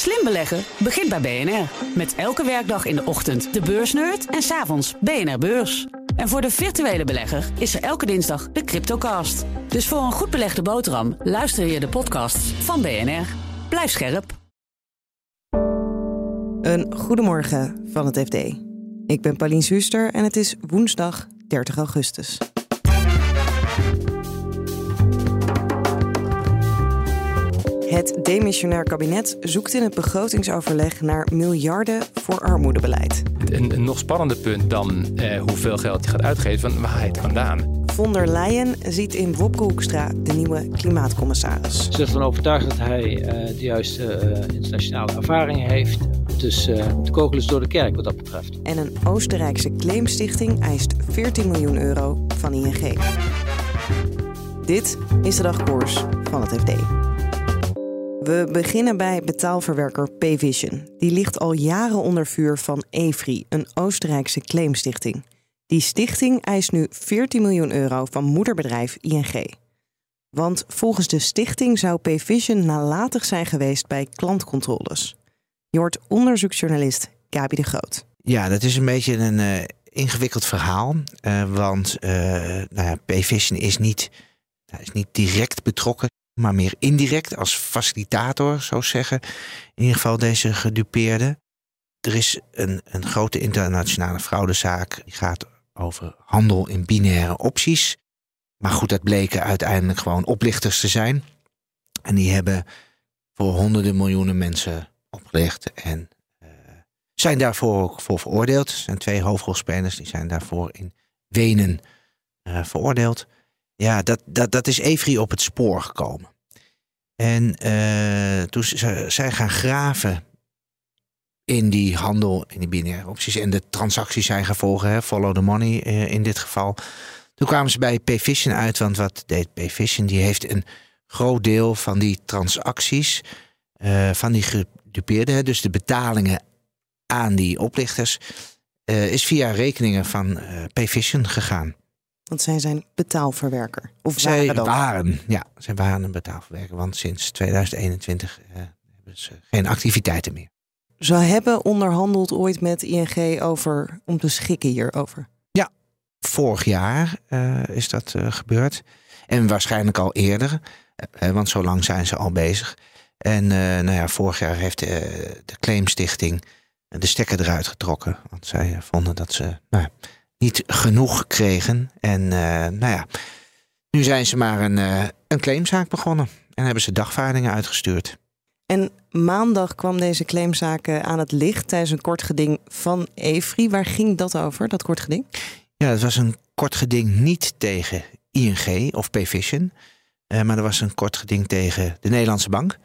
Slim beleggen begint bij BNR. Met elke werkdag in de ochtend de beursnerd en s'avonds BNR Beurs. En voor de virtuele belegger is er elke dinsdag de Cryptocast. Dus voor een goed belegde boterham luister je de podcasts van BNR. Blijf scherp. Een goedemorgen van het FD. Ik ben Paulien Zuster en het is woensdag 30 augustus. Het demissionair kabinet zoekt in het begrotingsoverleg naar miljarden voor armoedebeleid. Een, een nog spannender punt dan eh, hoeveel geld je gaat uitgeven, van waar hij het vandaan. Von der Leyen ziet in Wopke Hoekstra de nieuwe klimaatcommissaris. Ze is ervan overtuigd dat hij uh, de juiste uh, internationale ervaring heeft. Dus uh, de kogel is door de kerk wat dat betreft. En een Oostenrijkse claimstichting eist 14 miljoen euro van ING. Dit is de dagkoers van het FD. We beginnen bij betaalverwerker Payvision. Die ligt al jaren onder vuur van EFRI, een Oostenrijkse claimstichting. Die stichting eist nu 14 miljoen euro van moederbedrijf ING. Want volgens de stichting zou Payvision nalatig zijn geweest bij klantcontroles. Je hoort onderzoeksjournalist Gabi de Groot. Ja, dat is een beetje een uh, ingewikkeld verhaal. Uh, want uh, nou ja, Payvision is niet, is niet direct betrokken maar meer indirect als facilitator, zou zeggen. In ieder geval deze gedupeerde. Er is een, een grote internationale fraudezaak. Die gaat over handel in binaire opties. Maar goed, dat bleken uiteindelijk gewoon oplichters te zijn. En die hebben voor honderden miljoenen mensen opgelicht. En uh, zijn daarvoor ook voor veroordeeld. Er zijn twee hoofdrolspelers die zijn daarvoor in Wenen uh, veroordeeld. Ja, dat, dat, dat is Evry op het spoor gekomen. En uh, toen zij gaan graven in die handel, in die binaire opties en de transacties zijn gevolgen, hè, follow the money uh, in dit geval. Toen kwamen ze bij Payvision uit, want wat deed Payvision? Die heeft een groot deel van die transacties, uh, van die gedupeerden, dus de betalingen aan die oplichters, is via rekeningen van Payvision gegaan. Want zij zijn betaalverwerker. Of zij waren, waren, ja, zij waren een betaalverwerker. Want sinds 2021 eh, hebben ze geen activiteiten meer. Ze hebben onderhandeld ooit met ING over om te schikken hierover. Ja, vorig jaar uh, is dat uh, gebeurd. En waarschijnlijk al eerder, uh, want zo lang zijn ze al bezig. En nou ja, vorig jaar heeft de claimstichting de stekker eruit getrokken. Want zij vonden dat ze nou, niet genoeg kregen. En uh, nou ja, nu zijn ze maar een, uh, een claimzaak begonnen. En hebben ze dagvaardingen uitgestuurd. En maandag kwam deze claimzaak aan het licht tijdens een kort geding van Evri. Waar ging dat over, dat kort geding? Ja, het was een kort geding niet tegen ING of Payvision. Uh, maar er was een kort geding tegen de Nederlandse bank.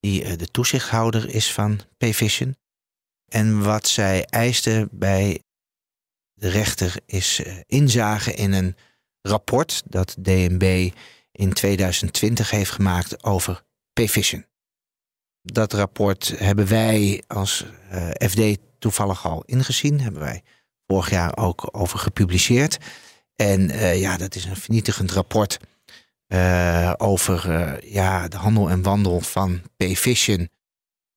Die de toezichthouder is van Payvision. En wat zij eisten bij de rechter is uh, inzage in een rapport dat DNB in 2020 heeft gemaakt over Payvision. Dat rapport hebben wij als uh, FD toevallig al ingezien, hebben wij vorig jaar ook over gepubliceerd. En uh, ja, dat is een vernietigend rapport over ja, de handel en wandel van Payvision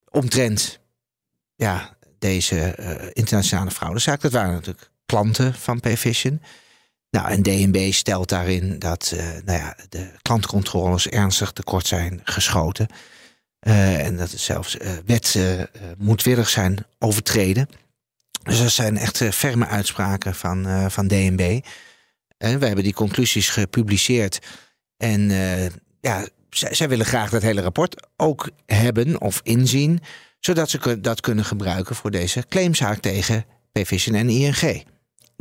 omtrent ja, deze internationale fraudezaak. Dat waren natuurlijk klanten van Payvision. Nou, en DNB stelt daarin dat uh, nou ja, de klantcontroles ernstig tekort zijn geschoten. Uh, en dat het zelfs uh, wetten moedwillig zijn overtreden. Dus dat zijn echt ferme uitspraken van, van DNB. En we hebben die conclusies gepubliceerd. En ja, zij, willen graag dat hele rapport ook hebben of inzien. Zodat ze dat kunnen gebruiken voor deze claimzaak tegen Payvision en ING.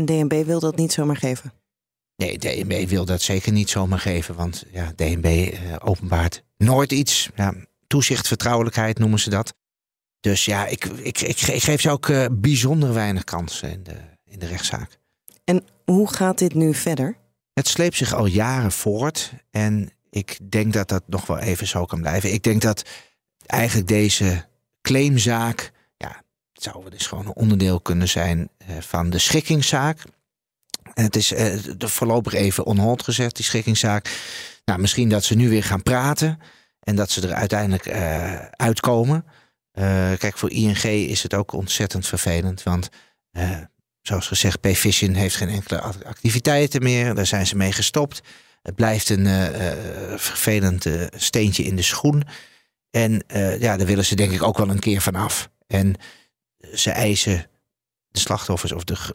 DNB wil dat niet zomaar geven. Nee, DNB wil dat zeker niet zomaar geven. Want ja, DNB uh, openbaart nooit iets. Ja, toezicht, vertrouwelijkheid noemen ze dat. Dus ja, ik, ik, ik, ik geef ze ook uh, bijzonder weinig kansen in de, in de rechtszaak. En hoe gaat dit nu verder? Het sleept zich al jaren voort. En ik denk dat dat nog wel even zo kan blijven. Ik denk dat eigenlijk deze claimzaak het zou dus gewoon een onderdeel kunnen zijn eh, van de schikkingszaak. het is uh, voorlopig even on hold gezet, die schikkingszaak. Nou, misschien dat ze nu weer gaan praten en dat ze er uiteindelijk uh, uitkomen. kijk, voor ING is het ook ontzettend vervelend. Want zoals gezegd, Payvision heeft geen enkele activiteiten meer. Daar zijn ze mee gestopt. Het blijft een vervelend steentje in de schoen. En ja, daar willen ze denk ik ook wel een keer van af. En ze eisen, de slachtoffers of de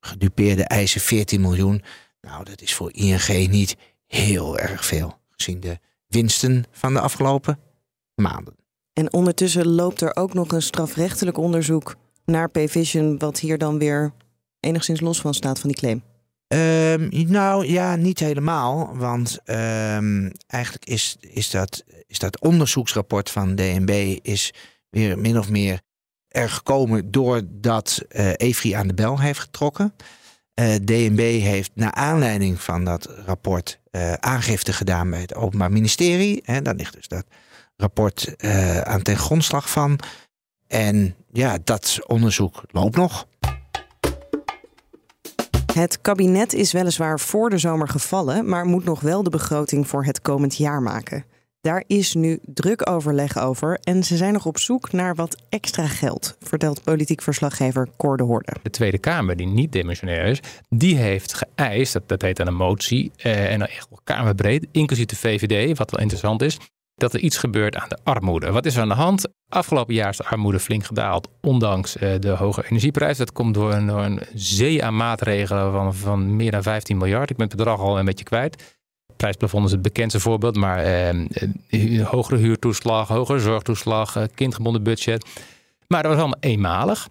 gedupeerde eisen 14 miljoen. Nou, dat is voor ING niet heel erg veel, gezien de winsten van de afgelopen maanden. En ondertussen loopt er ook nog een strafrechtelijk onderzoek naar Payvision, wat hier dan weer enigszins los van staat van die claim. Um, nou ja, niet helemaal. Want um, eigenlijk is, is, dat, is dat onderzoeksrapport van DNB is weer min of meer er gekomen doordat uh, Evri aan de bel heeft getrokken. Eh, DNB heeft naar aanleiding van dat rapport uh, aangifte gedaan bij het Openbaar Ministerie. Hè, daar ligt dus dat rapport aan ten grondslag van. En ja, dat onderzoek loopt nog. Het kabinet is weliswaar voor de zomer gevallen, maar moet nog wel de begroting voor het komend jaar maken. Daar is nu druk overleg over en ze zijn nog op zoek naar wat extra geld, vertelt politiek verslaggever Cor de Hoorde. De Tweede Kamer, die niet dimensionair is, die heeft geëist, dat, dat heet dan een motie, eh, en dan echt wel kamerbreed, inclusief de VVD, wat wel interessant is, dat er iets gebeurt aan de armoede. Wat is er aan de hand? Afgelopen jaar is de armoede flink gedaald, ondanks eh, de hoge energieprijs. Dat komt door een, door een zee aan maatregelen van, van meer dan 15 miljard. Ik ben het bedrag al een beetje kwijt prijsplafond is het bekendste voorbeeld, maar eh, hogere huurtoeslag, hogere zorgtoeslag, eh, kindgebonden budget. Maar dat was allemaal eenmalig.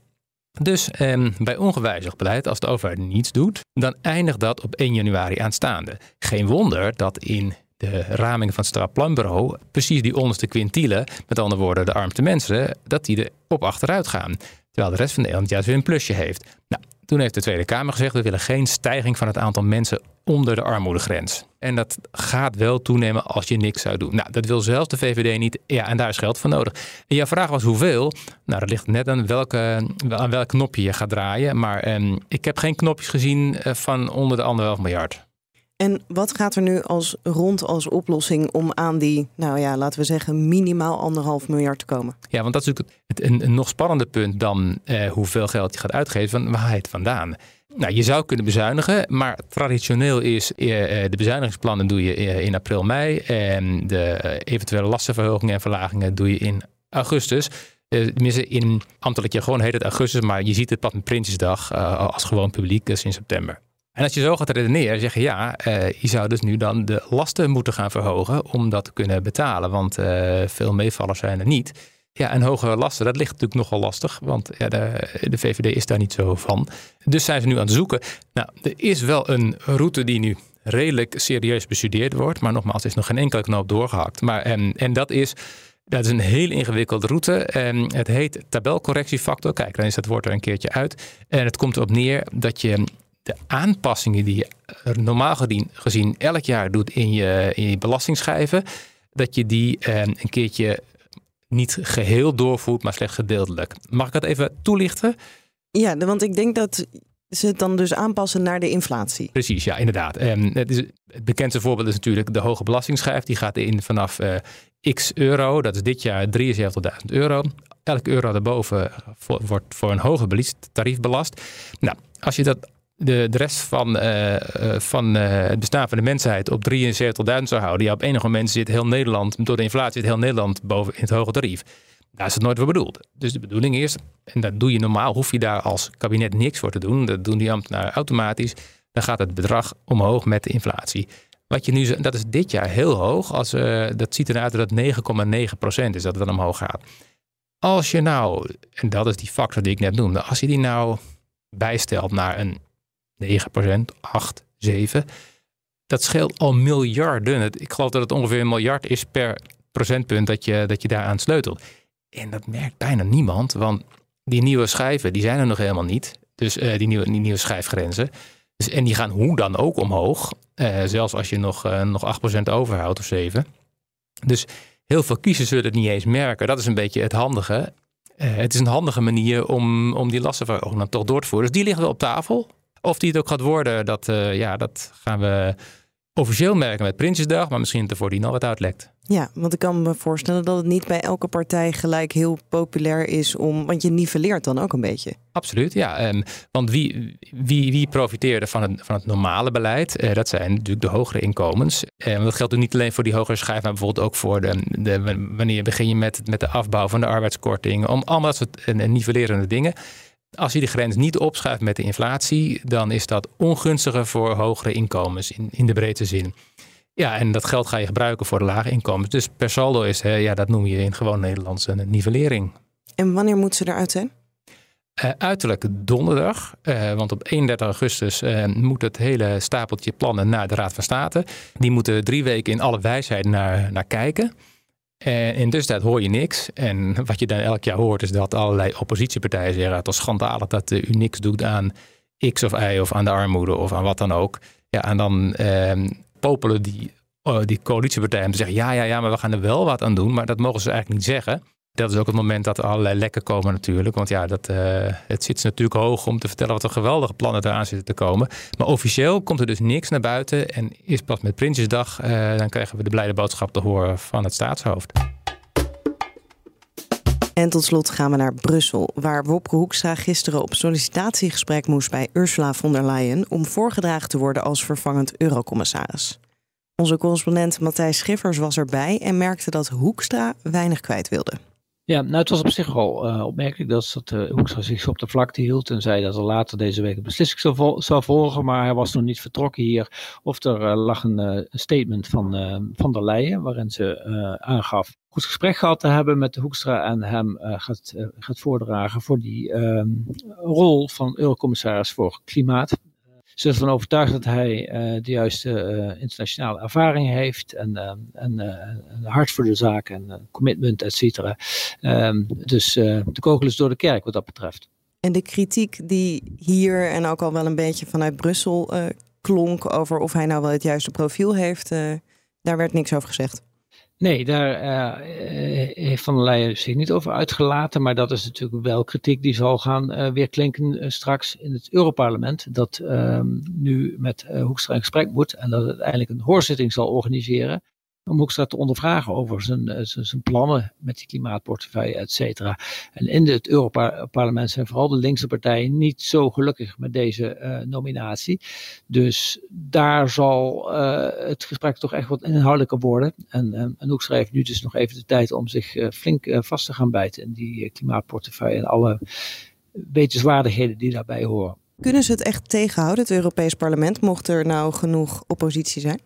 Dus eh, bij ongewijzigd beleid, als de overheid niets doet, dan eindigt dat op 1 januari aanstaande. Geen wonder dat in de raming van het Strafplanbureau precies die onderste quintielen, met andere woorden de armste mensen, dat die er op achteruit gaan. Terwijl de rest van Nederland juist weer een plusje heeft. Nou, toen heeft de Tweede Kamer gezegd: we willen geen stijging van het aantal mensen onder de armoedegrens. En dat gaat wel toenemen als je niks zou doen. Nou, dat wil zelfs de VVD niet. Ja, en daar is geld voor nodig. En jouw vraag was hoeveel? Nou, dat ligt net aan, welke, aan welk knopje je gaat draaien. Maar eh, ik heb geen knopjes gezien eh, van onder de anderhalf miljard. En wat gaat er nu als rond als oplossing om aan die, nou ja, laten we zeggen, minimaal anderhalf miljard te komen? Ja, want dat is natuurlijk het, een, een nog spannender punt dan eh, hoeveel geld je gaat uitgeven. Van waar het vandaan? Nou, je zou kunnen bezuinigen, maar traditioneel is eh, eh, de bezuinigingsplannen doe je eh, in april, mei. En de eventuele lastenverhogingen en verlagingen doe je in augustus. Tenminste, in ambtelijk je gewoon heet het augustus, maar je ziet het pas met Prinsjesdag als gewoon publiek, dus in september. En als je zo gaat redeneren, zeg je ja, je zou dus nu dan de lasten moeten gaan verhogen om dat te kunnen betalen. Want veel meevallers zijn er niet. Ja, en hogere lasten, dat ligt natuurlijk nogal lastig, want ja, de, de VVD is daar niet zo van. Dus zijn ze nu aan het zoeken. Nou, er is wel een route die nu redelijk serieus bestudeerd wordt, maar nogmaals, er is nog geen enkele knoop doorgehakt. Maar, en, en dat is. Dat is een heel ingewikkelde route. En het heet tabelcorrectiefactor. Kijk, dan is dat woord er een keertje uit. En het komt erop neer dat je de aanpassingen die je normaal gezien elk jaar doet in je, in je belastingschijven, dat je die eh, een keertje niet geheel doorvoert, maar slechts gedeeltelijk. Mag ik dat even toelichten? Ja, want ik denk dat ze het dan dus aanpassen naar de inflatie. Precies, ja, inderdaad. Um, het, is, het bekendste voorbeeld is natuurlijk de hoge belastingschijf. Die gaat in vanaf uh, x euro, dat is dit jaar 73.000 euro. Elke euro daarboven wordt voor een hoger tarief belast. Nou, als je dat de, de rest van, uh, van uh, het bestaan van de mensheid op 73.000 zou houden. Ja, op enig moment zit heel Nederland, door de inflatie zit heel Nederland boven in het hoge tarief. Daar is het nooit voor bedoeld. Dus de bedoeling is, en dat doe je normaal, hoef je daar als kabinet niks voor te doen. Dat doen die ambtenaren automatisch. Dan gaat het bedrag omhoog met de inflatie. Wat je nu, dat is dit jaar heel hoog. Als, dat ziet eruit dat het 9,9% is dat het dan omhoog gaat. Als je nou, en dat is die factor die ik net noemde, als je die nou bijstelt naar een 9%, 8, 7. Dat scheelt al miljarden. Ik geloof dat het ongeveer een miljard is per procentpunt dat je, dat je daaraan sleutelt. En dat merkt bijna niemand, want die nieuwe schijven die zijn er nog helemaal niet. Dus uh, die, nieuwe, die nieuwe schijfgrenzen. Dus, en die gaan hoe dan ook omhoog. Uh, zelfs als je nog, uh, nog 8% overhoudt of 7. Dus heel veel kiezers zullen het niet eens merken. Dat is een beetje het handige. het is een handige manier om, om die lastenverhoging dan toch door te voeren. Dus die liggen wel op tafel. Of die het ook gaat worden, dat, uh, ja, dat gaan we officieel merken met Prinsjesdag, maar misschien ervoor die nog wat uitlekt. Ja, want ik kan me voorstellen dat het niet bij elke partij gelijk heel populair is om. Want je niveleert dan ook een beetje. Absoluut, ja. Um, want wie, wie, wie profiteerde van het, van het normale beleid? Uh, dat zijn natuurlijk de hogere inkomens. En uh, dat geldt ook niet alleen voor die hogere schijf, maar bijvoorbeeld ook voor de, de, wanneer begin je met, met de afbouw van de arbeidskorting. Om allemaal dat soort uh, nivellerende dingen. Als je de grens niet opschuift met de inflatie, dan is dat ongunstiger voor hogere inkomens in, in de breedste zin. Ja, en dat geld ga je gebruiken voor de lage inkomens. Dus per saldo is, hè, ja, dat noem je in gewoon Nederlands een nivellering. En wanneer moet ze eruit zijn? Uh, uiterlijk donderdag, uh, want op 31 augustus uh, moet het hele stapeltje plannen naar de Raad van State. Die moeten drie weken in alle wijsheid naar, naar kijken. En in tussentijd hoor je niks. En wat je dan elk jaar hoort is dat allerlei oppositiepartijen zeggen... het is schandalig dat u niks doet aan X of Y of aan de armoede of aan wat dan ook. Ja, en dan ehm, popelen die, oh, die coalitiepartijen zeggen... ja, ja, ja, maar we gaan er wel wat aan doen. Maar dat mogen ze eigenlijk niet zeggen. Dat is ook het moment dat er allerlei lekken komen natuurlijk. Want ja, dat, uh, het zit natuurlijk hoog om te vertellen wat er geweldige plannen eraan zitten te komen. Maar officieel komt er dus niks naar buiten. En is pas met Prinsjesdag, uh, dan krijgen we de blijde boodschap te horen van het staatshoofd. En tot slot gaan we naar Brussel, waar Wopke Hoekstra gisteren op sollicitatiegesprek moest bij Ursula von der Leyen om voorgedragen te worden als vervangend eurocommissaris. Onze correspondent Matthijs Schiffers was erbij en merkte dat Hoekstra weinig kwijt wilde. Ja, nou het was op zich al uh, opmerkelijk dat, dat uh, Hoekstra zich op de vlakte hield en zei dat er later deze week een beslissing zou, zou volgen, maar hij was nog niet vertrokken hier. Of er uh, lag een statement van Van der Leyen waarin ze aangaf goed gesprek gehad te hebben met Hoekstra en hem gaat, gaat voordragen voor die ehm, rol van eurocommissaris voor klimaat. Ze is ervan overtuigd dat hij uh, de juiste uh, internationale ervaring heeft en, uh, en een hart voor de zaak en commitment, et cetera. Um, dus de kogel is door de kerk wat dat betreft. En de kritiek die hier en ook al wel een beetje vanuit Brussel klonk over of hij nou wel het juiste profiel heeft, daar werd niks over gezegd. Nee, daar uh, heeft Van der Leyen zich niet over uitgelaten. Maar dat is natuurlijk wel kritiek die zal gaan uh, weer klinken straks in het Europarlement. Dat nu met Hoekstra in gesprek moet en dat uiteindelijk een hoorzitting zal organiseren om Hoekstra te ondervragen over zijn, eh, zijn, zijn, plannen met die klimaatportefeuille, et cetera. En in het Europarlement zijn vooral de linkse partijen niet zo gelukkig met deze uh, nominatie. Dus daar zal uh, het gesprek toch echt wat inhoudelijker worden. En, en, en Hoekstra heeft nu dus nog even de tijd om zich flink vast te gaan bijten in die klimaatportefeuille en alle wetenswaardigheden die daarbij horen. Kunnen ze het echt tegenhouden, het Europees Parlement, mocht er nou genoeg oppositie zijn?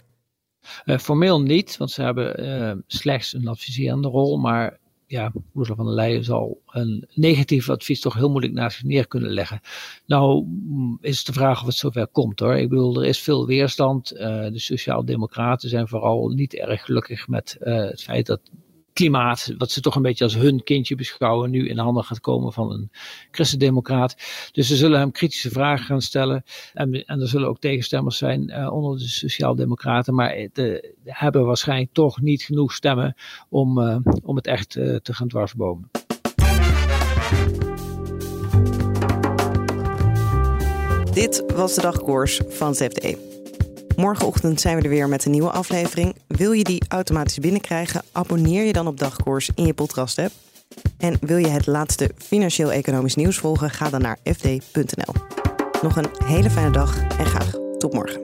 Uh, formeel niet, want ze hebben uh, slechts een adviserende rol. Maar ja, Ursula van der Leyen zal een negatief advies toch heel moeilijk naast zich neer kunnen leggen. Nou mm, is de vraag of het zover komt hoor. Ik bedoel, er is veel weerstand. Uh, de Sociaaldemocraten zijn vooral niet erg gelukkig met het feit dat klimaat, wat ze toch een beetje als hun kindje beschouwen, nu in de handen gaat komen van een christendemocraat. Dus ze zullen hem kritische vragen gaan stellen. En, en er zullen ook tegenstemmers zijn uh, onder de sociaaldemocraten, maar de, hebben waarschijnlijk toch niet genoeg stemmen om, uh, om het echt te gaan dwarsbomen. Dit was de dagkoers van het FD. Morgenochtend zijn we er weer met een nieuwe aflevering. Wil je die automatisch binnenkrijgen? Abonneer je dan op Dagkoers in je podcast-app. En wil je het laatste financieel-economisch nieuws volgen? Ga dan naar fd.nl. Nog een hele fijne dag en graag tot morgen.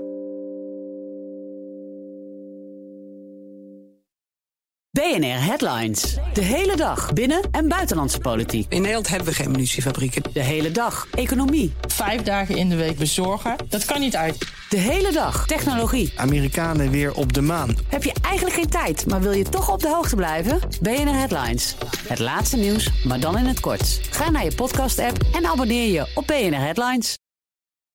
BNR Headlines. De hele dag binnen- en buitenlandse politiek. In Nederland hebben we geen munitiefabrieken. De hele dag economie. Vijf dagen in de week bezorgen, dat kan niet uit. De hele dag technologie. Amerikanen weer op de maan. Heb je eigenlijk geen tijd, maar wil je toch op de hoogte blijven? BNR Headlines. Het laatste nieuws, maar dan in het kort. Ga naar je podcast-app en abonneer je op BNR Headlines.